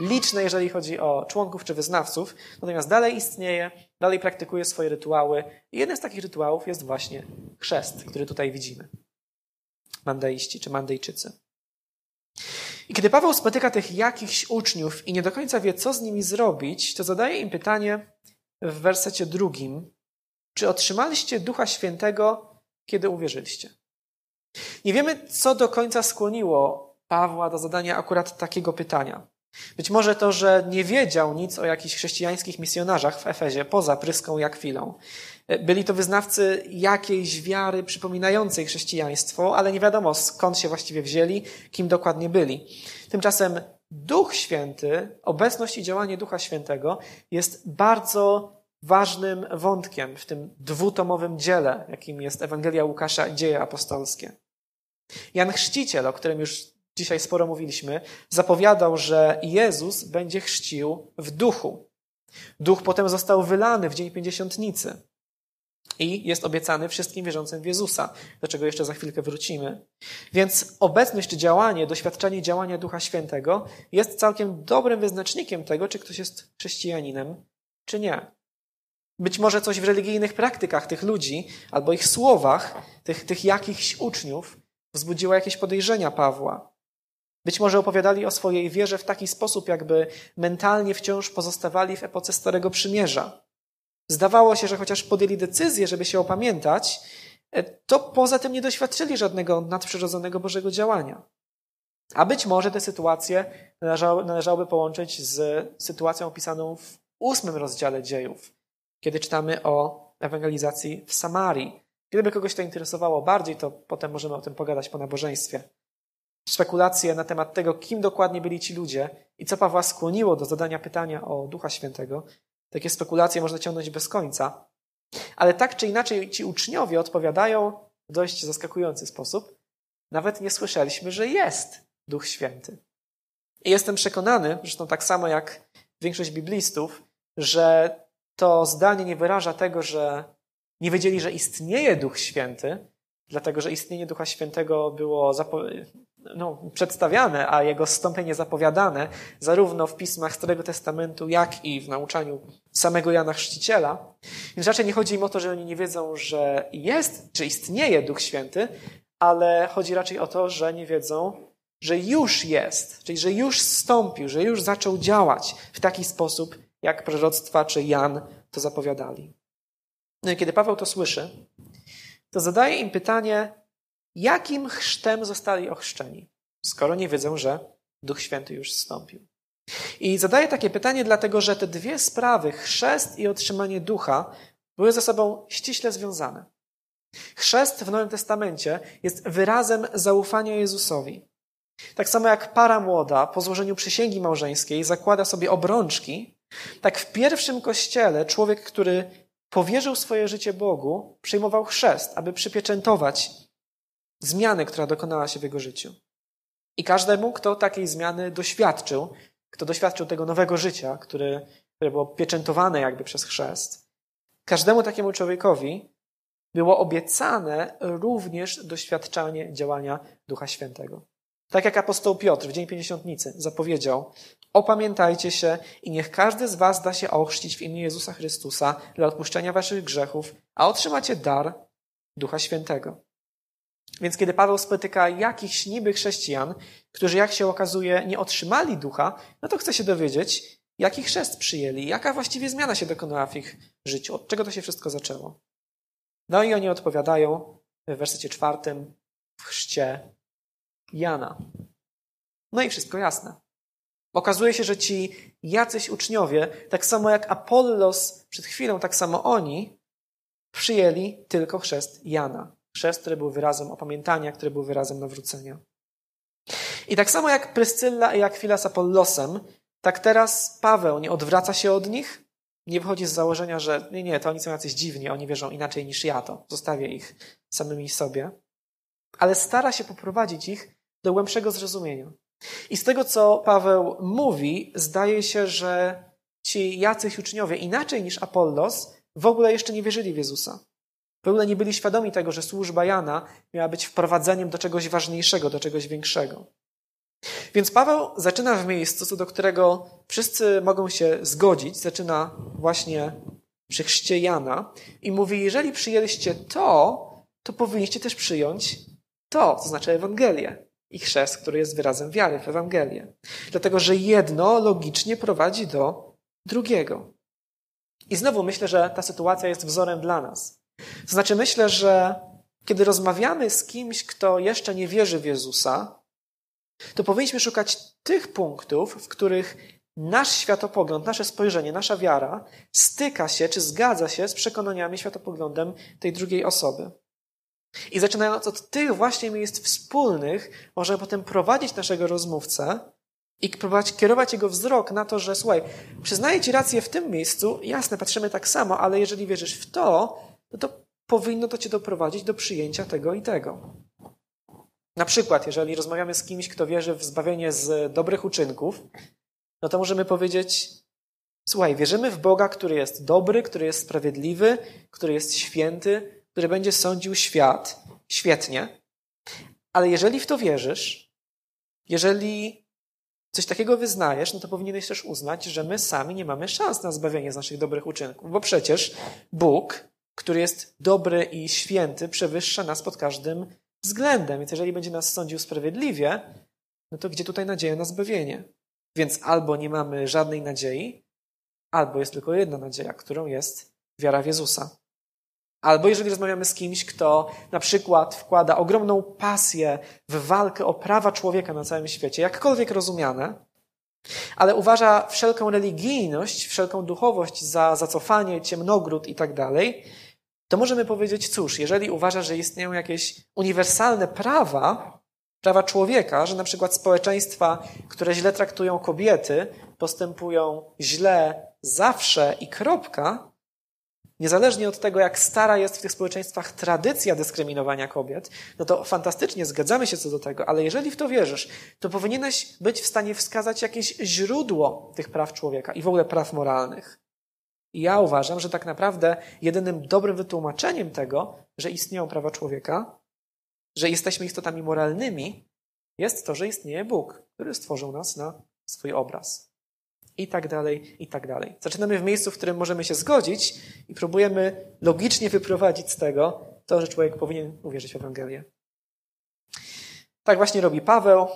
liczne, jeżeli chodzi o członków czy wyznawców, natomiast dalej istnieje, dalej praktykuje swoje rytuały. I jeden z takich rytuałów jest właśnie chrzest, który tutaj widzimy. Mandaiści czy Mandejczycy. I kiedy Paweł spotyka tych jakichś uczniów i nie do końca wie, co z nimi zrobić, to zadaje im pytanie w wersecie drugim, czy otrzymaliście Ducha Świętego, kiedy uwierzyliście? Nie wiemy, co do końca skłoniło Pawła do zadania akurat takiego pytania. Być może to, że nie wiedział nic o jakichś chrześcijańskich misjonarzach w Efezie, poza Pryską i Akwilą. Byli to wyznawcy jakiejś wiary przypominającej chrześcijaństwo, ale nie wiadomo skąd się właściwie wzięli, kim dokładnie byli. Tymczasem Duch Święty, obecność i działanie Ducha Świętego jest bardzo ważnym wątkiem w tym dwutomowym dziele, jakim jest Ewangelia Łukasza i dzieje apostolskie. Jan Chrzciciel, o którym już dzisiaj sporo mówiliśmy, zapowiadał, że Jezus będzie chrzcił w duchu. Duch potem został wylany w dzień pięćdziesiątnicy i jest obiecany wszystkim wierzącym w Jezusa, do czego jeszcze za chwilkę wrócimy. Więc obecność czy działanie, doświadczenie działania Ducha Świętego jest całkiem dobrym wyznacznikiem tego, czy ktoś jest chrześcijaninem, czy nie. Być może coś w religijnych praktykach tych ludzi albo ich słowach, tych, tych jakichś uczniów, wzbudziło jakieś podejrzenia Pawła. Być może opowiadali o swojej wierze w taki sposób, jakby mentalnie wciąż pozostawali w epoce Starego Przymierza. Zdawało się, że chociaż podjęli decyzję, żeby się opamiętać, e, to poza tym nie doświadczyli żadnego nadprzyrodzonego Bożego działania. A być może tę sytuację należało, należałoby połączyć z sytuacją opisaną w ósmym rozdziale dziejów, kiedy czytamy o ewangelizacji w Samarii. Gdyby kogoś to interesowało bardziej, to potem możemy o tym pogadać po nabożeństwie. Spekulacje na temat tego, kim dokładnie byli ci ludzie i co Pawła skłoniło do zadania pytania o Ducha Świętego, takie spekulacje można ciągnąć bez końca. Ale tak czy inaczej ci uczniowie odpowiadają w dość zaskakujący sposób. Nawet nie słyszeliśmy, że jest Duch Święty. I jestem przekonany, zresztą tak samo jak większość biblistów, że to zdanie nie wyraża tego, że nie wiedzieli, że istnieje Duch Święty, dlatego że istnienie Ducha Świętego było no, przedstawiane, a jego zstąpienie zapowiadane, zarówno w pismach Starego Testamentu, jak i w nauczaniu samego Jana Chrzciciela. Więc raczej nie chodzi im o to, że oni nie wiedzą, że jest, czy istnieje Duch Święty, ale chodzi raczej o to, że nie wiedzą, że już jest, czyli że już zstąpił, że już zaczął działać w taki sposób, jak proroctwa czy Jan to zapowiadali. No i kiedy Paweł to słyszy, to zadaje im pytanie, jakim chrztem zostali ochrzczeni, skoro nie wiedzą, że Duch Święty już zstąpił. I zadaję takie pytanie, dlatego że te dwie sprawy, chrzest i otrzymanie ducha, były ze sobą ściśle związane. Chrzest w Nowym Testamencie jest wyrazem zaufania Jezusowi. Tak samo jak para młoda po złożeniu przysięgi małżeńskiej zakłada sobie obrączki, tak w pierwszym kościele człowiek, który powierzył swoje życie Bogu, przyjmował chrzest, aby przypieczętować zmianę, która dokonała się w jego życiu. I każdemu, kto takiej zmiany doświadczył, kto doświadczył tego nowego życia, które, które było pieczętowane jakby przez chrzest, każdemu takiemu człowiekowi było obiecane również doświadczanie działania Ducha Świętego. Tak jak apostoł Piotr w Dzień Pięćdziesiątnicy zapowiedział, opamiętajcie się i niech każdy z was da się ochrzcić w imię Jezusa Chrystusa dla odpuszczenia waszych grzechów, a otrzymacie dar Ducha Świętego. Więc kiedy Paweł spotyka jakichś niby chrześcijan, którzy jak się okazuje nie otrzymali ducha, no to chce się dowiedzieć, jaki chrzest przyjęli, jaka właściwie zmiana się dokonała w ich życiu, od czego to się wszystko zaczęło. No i oni odpowiadają w wersecie czwartym w chrzcie Jana. No i wszystko jasne. Okazuje się, że ci jacyś uczniowie, tak samo jak Apollos przed chwilą, tak samo oni, przyjęli tylko chrzest Jana. Chrzest, który był wyrazem opamiętania, który był wyrazem nawrócenia. I tak samo jak Pryscylla i Akwila z Apollosem, tak teraz Paweł nie odwraca się od nich, nie wychodzi z założenia, że nie, nie, to oni są jacyś dziwni, oni wierzą inaczej niż ja, to zostawię ich samymi sobie, ale stara się poprowadzić ich do głębszego zrozumienia. I z tego, co Paweł mówi, zdaje się, że ci jacyś uczniowie, inaczej niż Apollos, w ogóle jeszcze nie wierzyli w Jezusa. W ogóle nie byli świadomi tego, że służba Jana miała być wprowadzeniem do czegoś ważniejszego, do czegoś większego. Więc Paweł zaczyna w miejscu, co do którego wszyscy mogą się zgodzić, zaczyna właśnie przy chrzcie Jana i mówi, jeżeli przyjęliście to, to powinniście też przyjąć to, to znaczy Ewangelię i chrzest, który jest wyrazem wiary w Ewangelię. Dlatego, że jedno logicznie prowadzi do drugiego. I znowu myślę, że ta sytuacja jest wzorem dla nas. To znaczy, myślę, że kiedy rozmawiamy z kimś, kto jeszcze nie wierzy w Jezusa, to powinniśmy szukać tych punktów, w których nasz światopogląd, nasze spojrzenie, nasza wiara styka się czy zgadza się z przekonaniami, światopoglądem tej drugiej osoby. I zaczynając od tych właśnie miejsc wspólnych, możemy potem prowadzić naszego rozmówcę I próbować kierować jego wzrok na to, że słuchaj, przyznaję ci rację w tym miejscu, jasne, patrzymy tak samo, ale jeżeli wierzysz w to, no to powinno to cię doprowadzić do przyjęcia tego i tego. Na przykład, jeżeli rozmawiamy z kimś, kto wierzy w zbawienie z dobrych uczynków, no to możemy powiedzieć: Słuchaj, wierzymy w Boga, który jest dobry, który jest sprawiedliwy, który jest święty, który będzie sądził świat. Świetnie. Ale jeżeli w to wierzysz, jeżeli coś takiego wyznajesz, no to powinieneś też uznać, że my sami nie mamy szans na zbawienie z naszych dobrych uczynków, bo przecież Bóg, który jest dobry i święty, przewyższa nas pod każdym względem. Więc jeżeli będzie nas sądził sprawiedliwie, no to gdzie tutaj nadzieja na zbawienie? Więc albo nie mamy żadnej nadziei, albo jest tylko jedna nadzieja, którą jest wiara w Jezusa. Albo jeżeli rozmawiamy z kimś, kto na przykład wkłada ogromną pasję w walkę o prawa człowieka na całym świecie, jakkolwiek rozumiane, ale uważa wszelką religijność, wszelką duchowość za zacofanie, ciemnogród i tak dalej, to możemy powiedzieć, cóż, jeżeli uważa, że istnieją jakieś uniwersalne prawa, prawa człowieka, że na przykład społeczeństwa, które źle traktują kobiety, postępują źle zawsze i kropka, niezależnie od tego, jak stara jest w tych społeczeństwach tradycja dyskryminowania kobiet, no to fantastycznie, zgadzamy się co do tego, ale jeżeli w to wierzysz, to powinieneś być w stanie wskazać jakieś źródło tych praw człowieka i w ogóle praw moralnych. I ja uważam, że tak naprawdę jedynym dobrym wytłumaczeniem tego, że istnieją prawa człowieka, że jesteśmy istotami moralnymi, jest to, że istnieje Bóg, który stworzył nas na swój obraz. I tak dalej, i tak dalej. Zaczynamy w miejscu, w którym możemy się zgodzić i próbujemy logicznie wyprowadzić z tego to, że człowiek powinien uwierzyć w Ewangelię. Tak właśnie robi Paweł.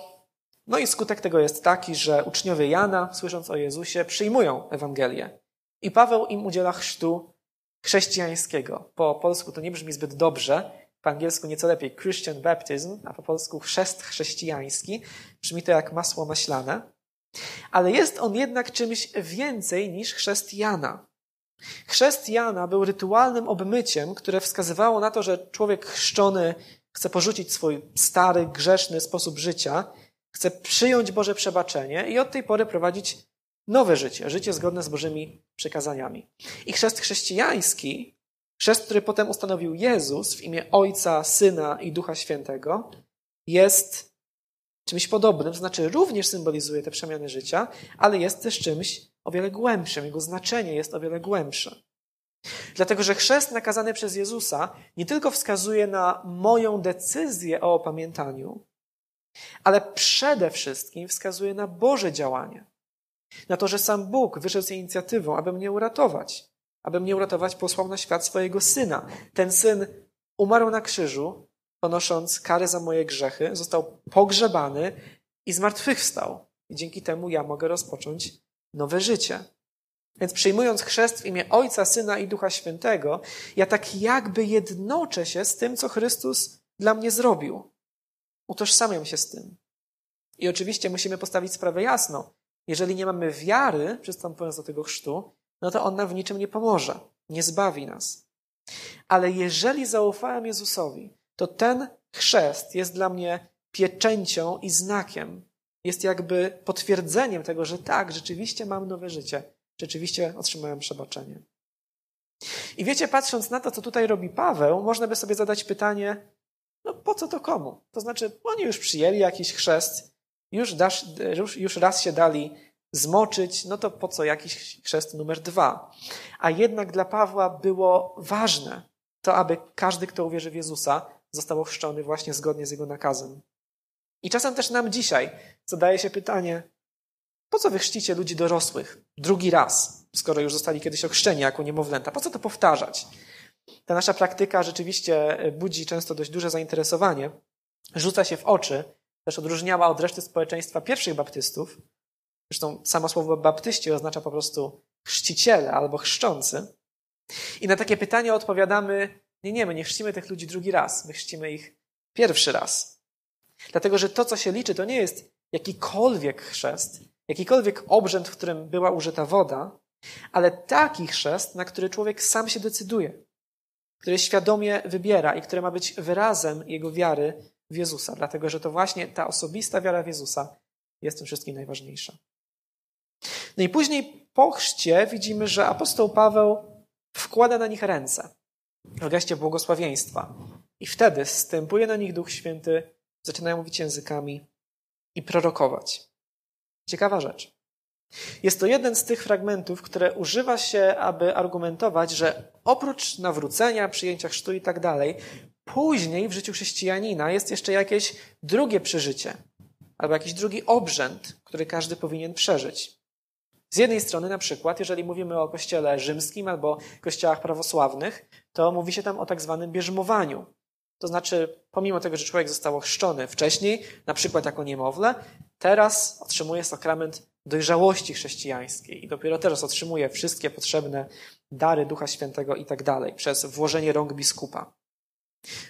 No i skutek tego jest taki, że uczniowie Jana, słysząc o Jezusie, przyjmują Ewangelię. I Paweł im udziela chrztu chrześcijańskiego. Po polsku to nie brzmi zbyt dobrze, po angielsku nieco lepiej Christian baptism, a po polsku chrzest chrześcijański. Brzmi to jak masło maślane. Ale jest on jednak czymś więcej niż chrzest Jana. Chrzest Jana był rytualnym obmyciem, które wskazywało na to, że człowiek chrzczony chce porzucić swój stary, grzeszny sposób życia, chce przyjąć Boże przebaczenie i od tej pory prowadzić nowe życie, życie zgodne z Bożymi przykazaniami. I chrzest chrześcijański, chrzest, który potem ustanowił Jezus w imię Ojca, Syna i Ducha Świętego, jest czymś podobnym, to znaczy również symbolizuje te przemiany życia, ale jest też czymś o wiele głębszym. Jego znaczenie jest o wiele głębsze. Dlatego, że chrzest nakazany przez Jezusa nie tylko wskazuje na moją decyzję o opamiętaniu, ale przede wszystkim wskazuje na Boże działanie. Na to, że sam Bóg wyszedł z inicjatywą, aby mnie uratować. Aby mnie uratować, posłał na świat swojego syna. Ten syn umarł na krzyżu, ponosząc karę za moje grzechy, został pogrzebany i zmartwychwstał. I dzięki temu ja mogę rozpocząć nowe życie. Więc przyjmując chrzest w imię Ojca, Syna i Ducha Świętego, ja tak jakby jednoczę się z tym, co Chrystus dla mnie zrobił. Utożsamiam się z tym. I oczywiście musimy postawić sprawę jasno. Jeżeli nie mamy wiary, przystępując do tego chrztu, no to on nam w niczym nie pomoże, nie zbawi nas. Ale jeżeli zaufałem Jezusowi, to ten chrzest jest dla mnie pieczęcią i znakiem. Jest jakby potwierdzeniem tego, że tak, rzeczywiście mam nowe życie, rzeczywiście otrzymałem przebaczenie. I wiecie, patrząc na to, co tutaj robi Paweł, można by sobie zadać pytanie, no po co to komu? To znaczy, oni już przyjęli jakiś chrzest, już, dasz, już, już raz się dali zmoczyć, no to po co jakiś chrzest numer dwa? A jednak dla Pawła było ważne to, aby każdy, kto uwierzy w Jezusa, został ochrzczony właśnie zgodnie z jego nakazem. I czasem też nam dzisiaj zadaje się pytanie, po co wy chrzcicie ludzi dorosłych drugi raz, skoro już zostali kiedyś ochrzczeni jako niemowlęta? Po co to powtarzać? Ta nasza praktyka rzeczywiście budzi często dość duże zainteresowanie, rzuca się w oczy, też odróżniała od reszty społeczeństwa pierwszych baptystów. Zresztą samo słowo baptyści oznacza po prostu chrzciciele albo chrzczący. I na takie pytanie odpowiadamy, nie, nie, my nie chrzcimy tych ludzi drugi raz, my chrzcimy ich pierwszy raz. Dlatego, że to, co się liczy, to nie jest jakikolwiek chrzest, jakikolwiek obrzęd, w którym była użyta woda, ale taki chrzest, na który człowiek sam się decyduje, który świadomie wybiera i który ma być wyrazem jego wiary w Jezusa, dlatego że to właśnie ta osobista wiara w Jezusa jest tym wszystkim najważniejsza. No i później po chrzcie widzimy, że apostoł Paweł wkłada na nich ręce w geście błogosławieństwa. I wtedy stępuje na nich Duch Święty, zaczynają mówić językami i prorokować. Ciekawa rzecz. Jest to jeden z tych fragmentów, które używa się, aby argumentować, że oprócz nawrócenia, przyjęcia chrztu i tak dalej, później w życiu chrześcijanina jest jeszcze jakieś drugie przeżycie albo jakiś drugi obrzęd, który każdy powinien przeżyć. Z jednej strony, na przykład, jeżeli mówimy o kościele rzymskim albo kościołach prawosławnych, to mówi się tam o tak zwanym bierzmowaniu. To znaczy, pomimo tego, że człowiek został ochrzczony wcześniej, na przykład jako niemowlę, teraz otrzymuje sakrament dojrzałości chrześcijańskiej i dopiero teraz otrzymuje wszystkie potrzebne dary Ducha Świętego i tak dalej przez włożenie rąk biskupa.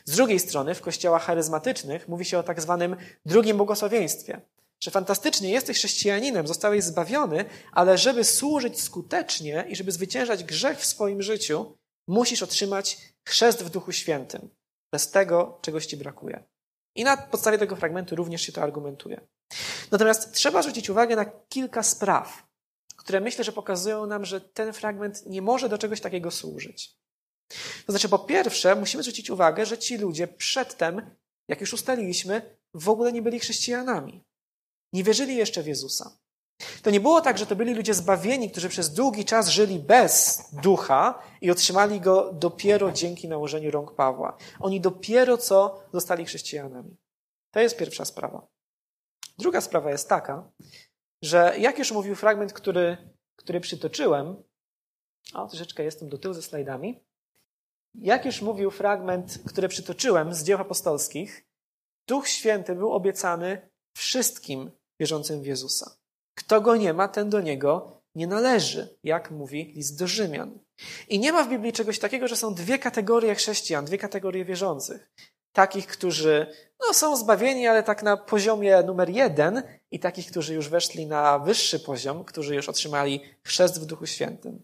Z drugiej strony, w kościołach charyzmatycznych mówi się o tak zwanym drugim błogosławieństwie, że fantastycznie jesteś chrześcijaninem, zostałeś zbawiony, ale żeby służyć skutecznie i żeby zwyciężać grzech w swoim życiu, musisz otrzymać chrzest w Duchu Świętym. Bez tego czegoś ci brakuje. I na podstawie tego fragmentu również się to argumentuje. Natomiast trzeba zwrócić uwagę na kilka spraw, które myślę, że pokazują nam, że ten fragment nie może do czegoś takiego służyć. To znaczy, po pierwsze, musimy zwrócić uwagę, że ci ludzie przedtem, jak już ustaliliśmy, w ogóle nie byli chrześcijanami. Nie wierzyli jeszcze w Jezusa. To nie było tak, że to byli ludzie zbawieni, którzy przez długi czas żyli bez ducha i otrzymali go dopiero dzięki nałożeniu rąk Pawła. Oni dopiero co zostali chrześcijanami. To jest pierwsza sprawa. Druga sprawa jest taka, że jak już mówił fragment, który, który przytoczyłem, o, troszeczkę jestem do tyłu ze slajdami. Jak już mówił fragment, który przytoczyłem z dzieł apostolskich, Duch Święty był obiecany wszystkim wierzącym w Jezusa. Kto go nie ma, ten do niego nie należy, jak mówi list do Rzymian. I nie ma w Biblii czegoś takiego, że są dwie kategorie chrześcijan, dwie kategorie wierzących. Takich, którzy no, są zbawieni, ale tak na poziomie numer jeden, i takich, którzy już weszli na wyższy poziom, którzy już otrzymali chrzest w Duchu Świętym.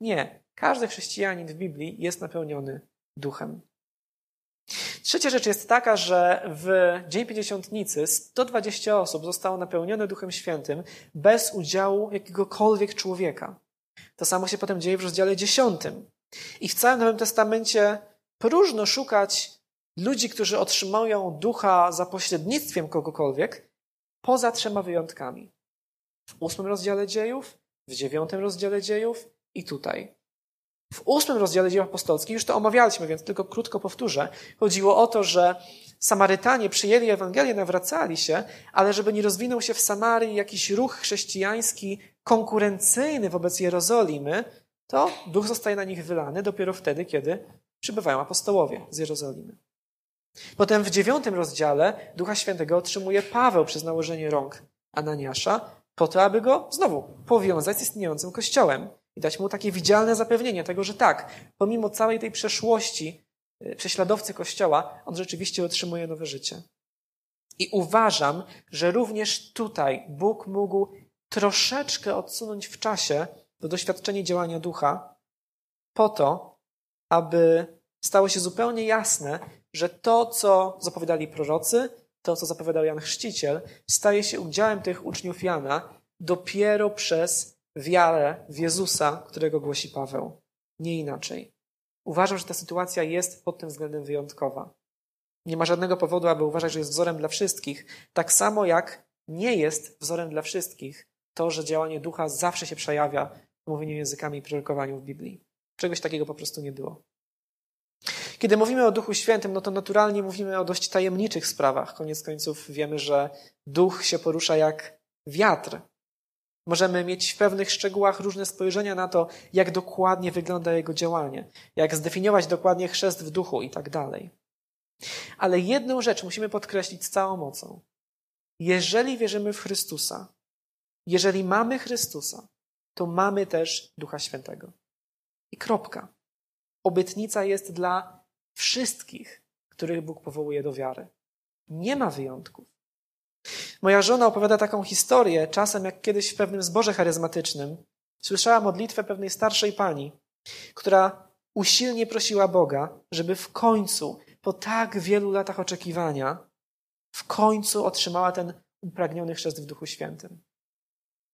Nie. Każdy chrześcijanin w Biblii jest napełniony duchem. Trzecia rzecz jest taka, że w Dzień Pięćdziesiątnicy 120 osób zostało napełnione Duchem Świętym bez udziału jakiegokolwiek człowieka. To samo się potem dzieje w rozdziale 10. I w całym Nowym Testamencie próżno szukać ludzi, którzy otrzymują ducha za pośrednictwem kogokolwiek, poza trzema wyjątkami. W ósmym rozdziale dziejów, w dziewiątym rozdziale dziejów i tutaj. W ósmym rozdziale dzieł apostolskich, już to omawialiśmy, więc tylko krótko powtórzę, chodziło o to, że Samarytanie przyjęli Ewangelię, nawracali się, ale żeby nie rozwinął się w Samarii jakiś ruch chrześcijański konkurencyjny wobec Jerozolimy, to duch zostaje na nich wylany dopiero wtedy, kiedy przybywają apostołowie z Jerozolimy. Potem w dziewiątym rozdziale Ducha Świętego otrzymuje Paweł przez nałożenie rąk Ananiasza, po to, aby go znowu powiązać z istniejącym kościołem i dać mu takie widzialne zapewnienie tego, że tak, pomimo całej tej przeszłości y, prześladowcy kościoła, on rzeczywiście otrzymuje nowe życie. I uważam, że również tutaj Bóg mógł troszeczkę odsunąć w czasie to doświadczenie działania ducha, po to, aby stało się zupełnie jasne, że to, co zapowiadali prorocy, to, co zapowiadał Jan Chrzciciel, staje się udziałem tych uczniów Jana dopiero przez wiarę w Jezusa, którego głosi Paweł. Nie inaczej. Uważam, że ta sytuacja jest pod tym względem wyjątkowa. Nie ma żadnego powodu, aby uważać, że jest wzorem dla wszystkich, tak samo jak nie jest wzorem dla wszystkich to, że działanie ducha zawsze się przejawia w mówieniu językami i prorokowaniu w Biblii. Czegoś takiego po prostu nie było. Kiedy mówimy o Duchu Świętym, no to naturalnie mówimy o dość tajemniczych sprawach. Koniec końców wiemy, że Duch się porusza jak wiatr. Możemy mieć w pewnych szczegółach różne spojrzenia na to, jak dokładnie wygląda jego działanie, jak zdefiniować dokładnie chrzest w duchu i tak dalej. Ale jedną rzecz musimy podkreślić z całą mocą. Jeżeli wierzymy w Chrystusa, jeżeli mamy Chrystusa, to mamy też Ducha Świętego. I kropka. Obietnica jest dla wszystkich, których Bóg powołuje do wiary. Nie ma wyjątków. Moja żona opowiada taką historię, czasem jak kiedyś w pewnym zborze charyzmatycznym. Słyszała modlitwę pewnej starszej pani, która usilnie prosiła Boga, żeby w końcu, po tak wielu latach oczekiwania, w końcu otrzymała ten upragniony chrzest w Duchu Świętym.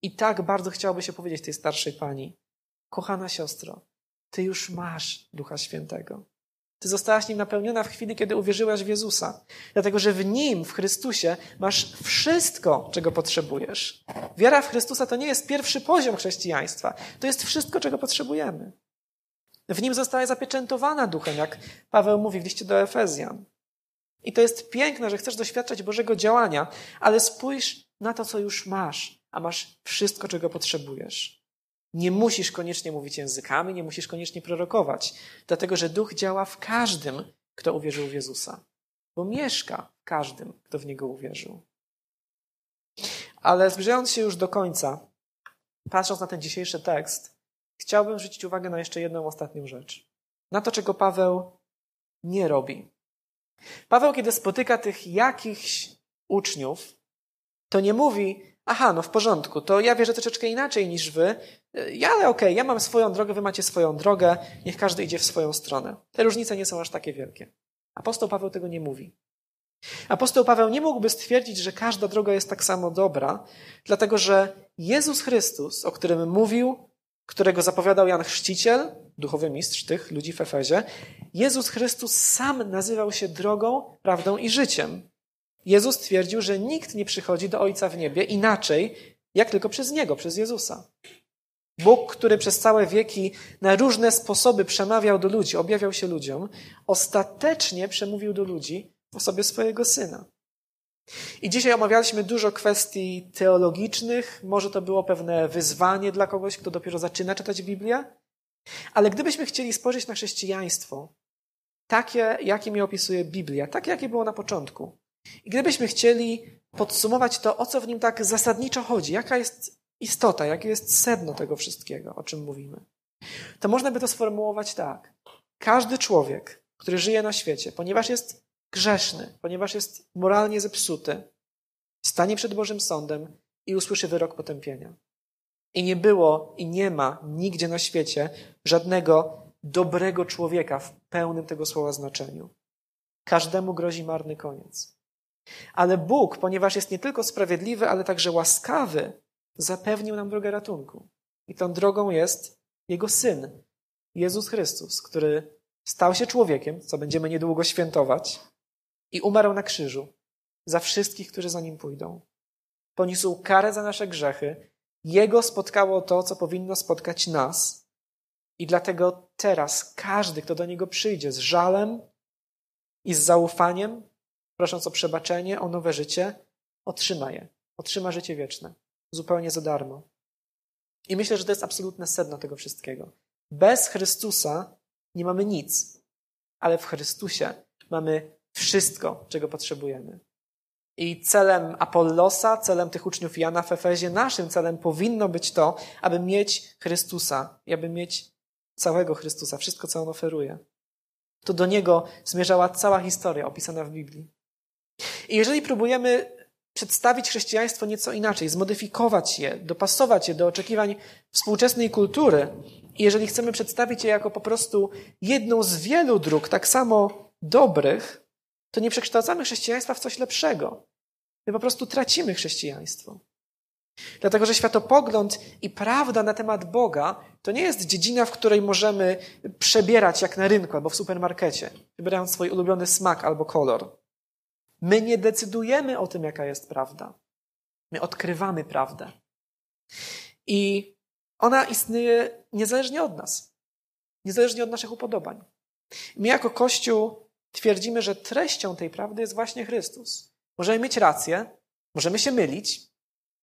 I tak bardzo chciałoby się powiedzieć tej starszej pani, kochana siostro, ty już masz Ducha Świętego. Ty zostałaś nim napełniona w chwili, kiedy uwierzyłaś w Jezusa. Dlatego, że w nim, w Chrystusie, masz wszystko, czego potrzebujesz. Wiara w Chrystusa to nie jest pierwszy poziom chrześcijaństwa. To jest wszystko, czego potrzebujemy. W nim została zapieczętowana duchem, jak Paweł mówi w liście do Efezjan. I to jest piękne, że chcesz doświadczać Bożego działania, ale spójrz na to, co już masz, a masz wszystko, czego potrzebujesz. Nie musisz koniecznie mówić językami, nie musisz koniecznie prorokować, dlatego że duch działa w każdym, kto uwierzył w Jezusa, bo mieszka w każdym, kto w niego uwierzył. Ale zbliżając się już do końca, patrząc na ten dzisiejszy tekst, chciałbym zwrócić uwagę na jeszcze jedną ostatnią rzecz. Na to, czego Paweł nie robi. Paweł, kiedy spotyka tych jakichś uczniów, to nie mówi, aha, no w porządku, to ja wierzę troszeczkę inaczej niż wy, ja, ale okej, okay, ja mam swoją drogę, wy macie swoją drogę, niech każdy idzie w swoją stronę. Te różnice nie są aż takie wielkie. Apostoł Paweł tego nie mówi. Apostoł Paweł nie mógłby stwierdzić, że każda droga jest tak samo dobra, dlatego że Jezus Chrystus, o którym mówił, którego zapowiadał Jan Chrzciciel, duchowy mistrz tych ludzi w Efezie, Jezus Chrystus sam nazywał się drogą, prawdą i życiem. Jezus twierdził, że nikt nie przychodzi do Ojca w niebie inaczej, jak tylko przez Niego, przez Jezusa. Bóg, który przez całe wieki na różne sposoby przemawiał do ludzi, objawiał się ludziom, ostatecznie przemówił do ludzi w osobie swojego Syna. I dzisiaj omawialiśmy dużo kwestii teologicznych, może to było pewne wyzwanie dla kogoś, kto dopiero zaczyna czytać Biblię, ale gdybyśmy chcieli spojrzeć na chrześcijaństwo, takie, jakie mi opisuje Biblia, takie, jakie było na początku, i gdybyśmy chcieli podsumować to, o co w nim tak zasadniczo chodzi, jaka jest istota, jakie jest sedno tego wszystkiego, o czym mówimy, to można by to sformułować tak. Każdy człowiek, który żyje na świecie, ponieważ jest grzeszny, ponieważ jest moralnie zepsuty, stanie przed Bożym Sądem i usłyszy wyrok potępienia. I nie było i nie ma nigdzie na świecie żadnego dobrego człowieka w pełnym tego słowa znaczeniu. Każdemu grozi marny koniec. Ale Bóg, ponieważ jest nie tylko sprawiedliwy, ale także łaskawy, zapewnił nam drogę ratunku. I tą drogą jest Jego Syn, Jezus Chrystus, który stał się człowiekiem, co będziemy niedługo świętować, i umarł na krzyżu za wszystkich, którzy za nim pójdą. Poniósł karę za nasze grzechy. Jego spotkało to, co powinno spotkać nas. I dlatego teraz każdy, kto do niego przyjdzie z żalem i z zaufaniem, prosząc o przebaczenie, o nowe życie, otrzyma je. Otrzyma życie wieczne. Zupełnie za darmo. I myślę, że to jest absolutne sedno tego wszystkiego. Bez Chrystusa nie mamy nic, ale w Chrystusie mamy wszystko, czego potrzebujemy. I celem Apollosa, celem tych uczniów Jana w Efezie, naszym celem powinno być to, aby mieć Chrystusa i aby mieć całego Chrystusa, wszystko, co on oferuje. To do niego zmierzała cała historia opisana w Biblii. I jeżeli próbujemy przedstawić chrześcijaństwo nieco inaczej, zmodyfikować je, dopasować je do oczekiwań współczesnej kultury, i jeżeli chcemy przedstawić je jako po prostu jedną z wielu dróg, tak samo dobrych, to nie przekształcamy chrześcijaństwa w coś lepszego. My po prostu tracimy chrześcijaństwo. Dlatego, że światopogląd i prawda na temat Boga to nie jest dziedzina, w której możemy przebierać jak na rynku albo w supermarkecie, wybierając swój ulubiony smak albo kolor. My nie decydujemy o tym, jaka jest prawda. My odkrywamy prawdę. I ona istnieje niezależnie od nas, niezależnie od naszych upodobań. My jako Kościół twierdzimy, że treścią tej prawdy jest właśnie Chrystus. Możemy mieć rację, możemy się mylić.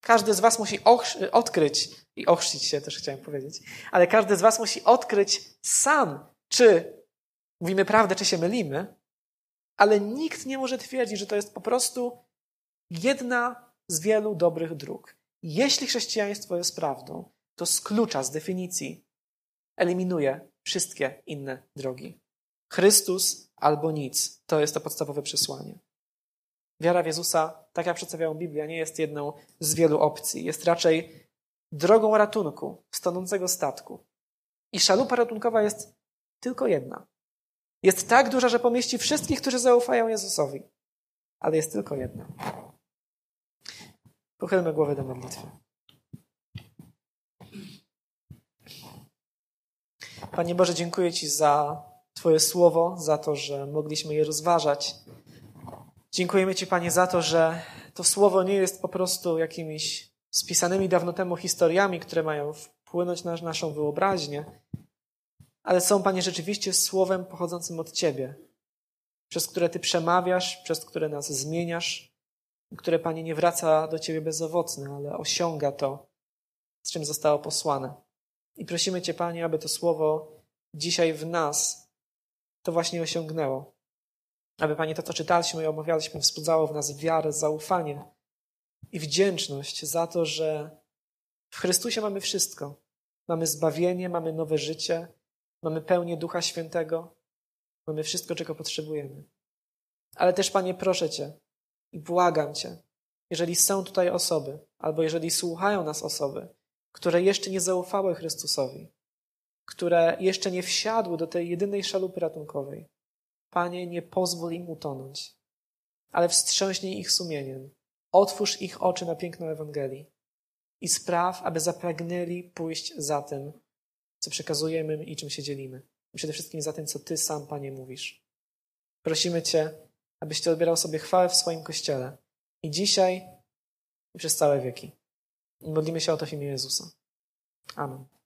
Każdy z Was musi odkryć i ochrzcić się, też chciałem powiedzieć, ale każdy z Was musi odkryć sam, czy mówimy prawdę, czy się mylimy, ale nikt nie może twierdzić, że to jest po prostu jedna z wielu dobrych dróg. Jeśli chrześcijaństwo jest prawdą, to z klucza, z definicji eliminuje wszystkie inne drogi. Chrystus albo nic. To jest to podstawowe przesłanie. Wiara w Jezusa, tak jak przedstawiała Biblia, nie jest jedną z wielu opcji. Jest raczej drogą ratunku stanącego statku. I szalupa ratunkowa jest tylko jedna. Jest tak duża, że pomieści wszystkich, którzy zaufają Jezusowi. Ale jest tylko jedna. Pochylmy głowę do modlitwy. Panie Boże, dziękuję Ci za Twoje słowo, za to, że mogliśmy je rozważać. Dziękujemy Ci, Panie, za to, że to słowo nie jest po prostu jakimiś spisanymi dawno temu historiami, które mają wpłynąć na naszą wyobraźnię, ale są, Panie, rzeczywiście słowem pochodzącym od Ciebie, przez które Ty przemawiasz, przez które nas zmieniasz, które, Panie, nie wraca do Ciebie bezowocne, ale osiąga to, z czym zostało posłane. I prosimy Cię, Panie, aby to słowo dzisiaj w nas to właśnie osiągnęło. Aby, Panie, to, co czytaliśmy i omawialiśmy, wzbudzało w nas wiarę, zaufanie i wdzięczność za to, że w Chrystusie mamy wszystko. Mamy zbawienie, mamy nowe życie, mamy pełnię Ducha Świętego, mamy wszystko, czego potrzebujemy. Ale też, Panie, proszę Cię i błagam Cię, jeżeli są tutaj osoby, albo jeżeli słuchają nas osoby, które jeszcze nie zaufały Chrystusowi, które jeszcze nie wsiadły do tej jedynej szalupy ratunkowej, Panie, nie pozwól im utonąć, ale wstrząśnij ich sumieniem, otwórz ich oczy na piękno Ewangelii i spraw, aby zapragnęli pójść za tym, co przekazujemy i czym się dzielimy. Przede wszystkim za tym, co Ty sam, Panie, mówisz. Prosimy Cię, abyś Ty odbierał sobie chwałę w swoim Kościele i dzisiaj i przez całe wieki. Modlimy się o to w imię Jezusa. Amen.